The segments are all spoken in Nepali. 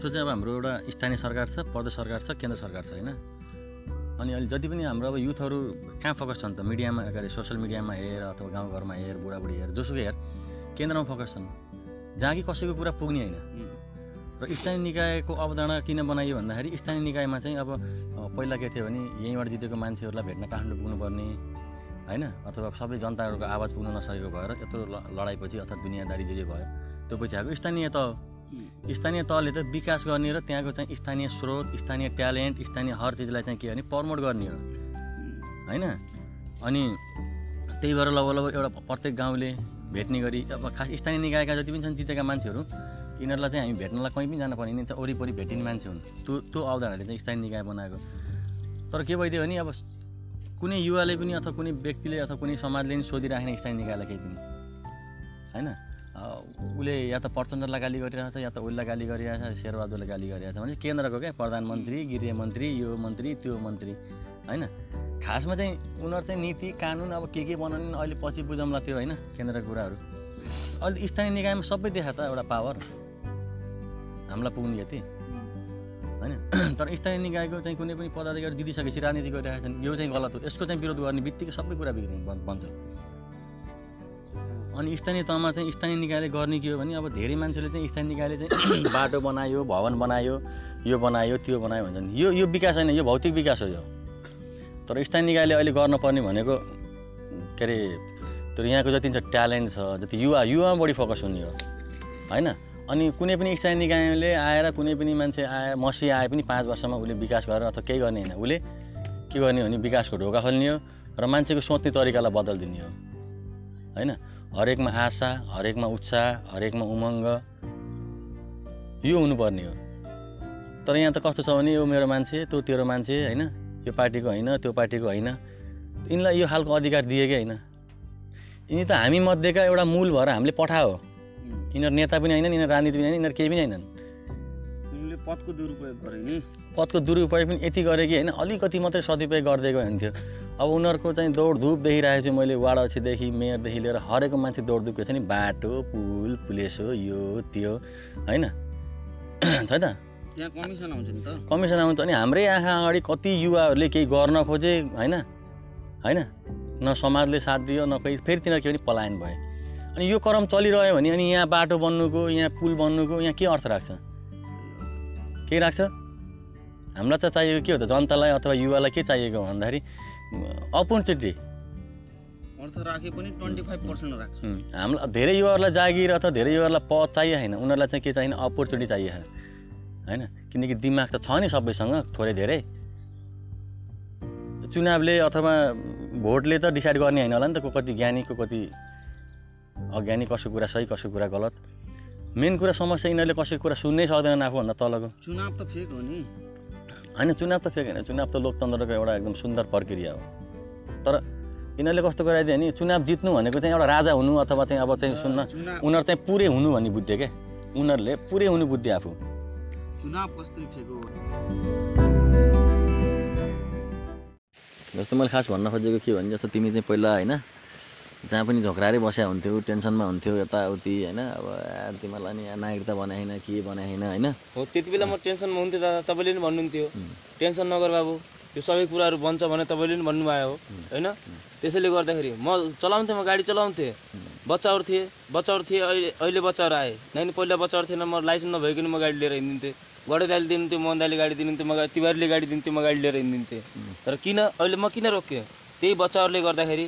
जस्तो चाहिँ अब हाम्रो एउटा स्थानीय सरकार छ प्रदेश सरकार छ केन्द्र सरकार छ होइन? अनि अहिले जति पनि हाम्रो अब युथहरू कहाँ फोकस छन् त? मिडियामा अगाडि सोसियल मिडियामा हेर अथवा गाउँघरमा हेर बुढाबुढी हेर जोसुकै हेर केन्द्रमा फोकस छन्। जहाँ कि कसैको कुरा पुग्ने होइन। र स्थानीय निकायको अवधारणा किन बनाइयो भन्दाखेरि स्थानीय निकायमा चाहिँ अब पहिला के थियो भने यहीँबाट जितेको मान्छेहरूलाई भेट्न काठमाडौँ पुग्नुपर्ने होइन? अथवा सबै जनताहरूको आवाज पुग्न नसकेको भएर यत्रो लडाइँपछि अथवा दुनियाँदारी जे भयो। त्यो पछि आएको। स्थानीय हो। स्थानीय तहले त विकास गर्ने र त्यहाँको चाहिँ स्थानीय स्रोत स्थानीय ट्यालेन्ट स्थानीय हर चिजलाई चाहिँ के भने प्रमोट गर्ने हो। होइन? अनि त्यही भएर लगभग लगभग एउटा प्रत्येक गाउँले भेट्ने गरी अब खास स्थानीय निकायका जति पनि छन् जितेका मान्छेहरू यिनीहरूलाई चाहिँ हामी भेट्नलाई कहीँ पनि जान पर्ने यिनीहरू चाहिँ वरिपरि भेटिने मान्छे हुन्। त्यो त्यो अवधारणाले चाहिँ स्थानीय निकाय बनाएको। तर के भइदियो भने अब कुनै युवाले पनि अथवा कुनै व्यक्तिले अथवा कुनै समाजले पनि सोधिराखेन स्थानीय निकायलाई केही पनि। होइन? उसले या त प्रचण्डलाई गाली गरिरहेछ या त उसलाई गाली गरिरहेछ शेरबहादुरले गाली गरिरहेछ भने केन्द्रको क्या? प्रधानमन्त्री गृहमन्त्री यो मन्त्री त्यो मन्त्री होइन? खासमा चाहिँ उनीहरू चाहिँ नीति कानुन अब के के बनाउने अहिले पछि बुझौँला त्यो होइन? केन्द्रको कुराहरू। अहिले स्थानीय निकायमा सबै देखा त एउटा पावर। हामीलाई पुग्ने यति। होइन? तर स्थानीय निकायको चाहिँ कुनै पनि पदाधिकारी जितिसकेपछि राजनीति गरिरहेका छन् यो चाहिँ गलत हो। यसको चाहिँ विरोध गर्ने बित्तिकै सबै कुरा बिग्रिने बन्- बन्छ। अनि स्थानीय तहमा चाहिँ स्थानीय निकायले गर्ने के हो भने अब धेरै मान्छेले चाहिँ स्थानीय निकायले चाहिँ बाटो बनायो भवन बनायो यो बनायो त्यो बनायो भन्छन्। यो यो विकास होइन यो भौतिक विकास हो यो। तर स्थानीय निकायले अहिले गर्नुपर्ने भनेको के अरे त्यो यहाँको जति छ ट्यालेन्ट छ जति युवा युवामा बढी फोकस हुने हो। होइन? अनि कुनै पनि स्थानीय निकायले आएर कुनै पनि मान्छे आए मसी आए पनि पाँच वर्षमा उसले विकास गरेर अथवा केही गर्ने होइन। उसले के गर्ने भने विकासको ढोका खोल्ने हो र मान्छेको सोच्ने तरिकालाई बदलिदिने हो। होइन? हरेकमा आशा हरेकमा उत्साह हरेकमा उमङ्ग। यो हुनुपर्ने हो। तर यहाँ त कस्तो छ भने यो मेरो मान्छे त्यो तेरो मान्छे होइन? यो पार्टीको होइन त्यो पार्टीको होइन। यिनलाई यो खालको अधिकार दिएकै होइन? यिनी त हामी मध्येका एउटा मूल भएर हामीले पठायो यिनीहरू नेता पनि होइन यिनीहरू राजनीति पनि होइन यिनीहरू केही पनि होइनन्। पदको दुरुपयोग गरे नि। पदको दुरुपयोग पनि यति गरे कि होइन अलिकति मात्रै सदुपयोग गरिदिएको हुन्थ्यो। अब उनीहरूको चाहिँ दौडधुप देखिरहेको छु मैले वार्ड अध्यक्षदेखि मेयरदेखि लिएर हरेक मान्छे दौडधुप के छ नि। बाटो पुल पुलेसो यो त्यो होइन? छ त? त्यहाँ कमिसन आउँछ नि त। कमिसन आउँछ अनि हाम्रै आँखा अगाडि कति युवाहरूले केही गर्न खोजे होइन? होइन? न समाजले साथ दियो न कोही फेरि तिनीहरू के भने पलायन भए अनि यो क्रम चलिरह्यो भने अनि यहाँ बाटो बन्नुको यहाँ पुल बन्नुको यहाँ के अर्थ राख्छ? के राख्छ? हामीलाई चाहिँ चाहिएको के हो त? जनतालाई अथवा युवालाई के चाहिएको भन्दाखेरि अपर्च्युनिटी राखे पनि ट्वेन्टी फाइभ पर्सेन्ट राख्छ हामीलाई धेरै युवाहरूलाई जागिर अथवा धेरै युवाहरूलाई पद चाहियो होइन उनीहरूलाई चाहिँ के चाहिने अपर्च्युनिटी चाहियो होइन किनकि दिमाग त छ नि सबैसँग थोरै धेरै। चुनावले अथवा भोटले त डिसाइड गर्ने होइन होला नि त को कति ज्ञानी को कति अज्ञानी कसको कुरा सही कसको कुरा गलत। मेन कुरा समस्या यिनीहरूले कसैको कुरा सुन्नै सक्दैनन् आफूभन्दा तलको। चुनाव त फेक हो नि। होइन चुनाव त फेक होइन? चुनाव त लोकतन्त्रको एउटा एकदम सुन्दर प्रक्रिया हो। तर यिनीहरूले कस्तो गराइदियो भने चुनाव जित्नु भनेको चाहिँ एउटा राजा हुनु अथवा चाहिँ अब चाहिँ सुन्न उनीहरू चाहिँ पुरै हुनु भन्ने बुझ्थ्यो क्या? उनीहरूले पुरै हुनु बुझ्थ्यो आफू। चुनाव कस्तो जस्तो मैले खास भन्न खोजेको के भने जस्तो तिमी चाहिँ पहिला होइन जहाँ पनि झोक्राएरै बस्या हुन्थ्यो टेन्सनमा हुन्थ्यो यताउति होइन? अब तिमीहरूलाई नि नागरिकता बनाएन के बनाएन होइन हो त्यति बेला म टेन्सनमा हुन्थेँ दादा तपाईँले पनि भन्नुहुन्थ्यो। टेन्सन नगर बाबु यो सबै कुराहरू बन्छ भने तपाईँले पनि भन्नुभयो हो। होइन? त्यसैले गर्दाखेरि म चलाउँथेँ म गाडी चलाउँथेँ। बच्चाहरू थिए बच्चाहरू थिए अहिले अहिले बच्चाहरू आए। नानी पहिला बच्चाहरू थिएन म लाइसेन्स नभइकन म गाडी लिएर हिँडिदिन्थेँ। गडे दाइले दिनुहुन्थ्यो मोहन दाइले गाडी दिनुहुन्थ्यो म तिवारीले गाडी दिन्थ्यो म गाडी लिएर हिँडिदिन्थेँ। तर किन अहिले म किन रोकेँ त्यही बच्चाहरूले गर्दाखेरि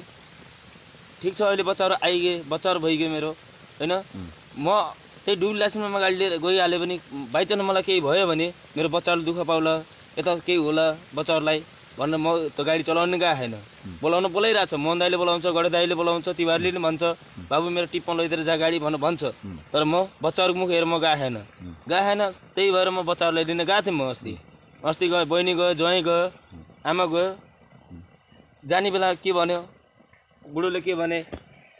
ठिक छ अहिले बच्चाहरू आइगए बच्चाहरू भइगयो मेरो होइन? म त्यही डुबल लाइसेन्समा गाडी लिएर गइहालेँ भने बाइचान्स मलाई केही भयो भने मेरो बच्चाहरूले दुःख पाउला यता केही होला बच्चाहरूलाई भनेर म त गाडी चलाउनु गएको छैन। बोलाउनु बोलाइरहेको छ मोहन दाइले बोलाउँछ गडे दाइले बोलाउँछ तिवारले पनि भन्छ बाबु मेरो टिप्पण लैदिएर जा गाडी भनेर भन्छ। तर म बच्चाहरूको मुख हेरेर म गएको छैन। गएको छैन त्यही भएर म बच्चाहरूलाई लिन गएको थिएँ म अस्ति। अस्ति गएँ बहिनी गयो ज्वाइँ गयो आमा गयो। जाने बेला के भन्यो? बुढोले के भने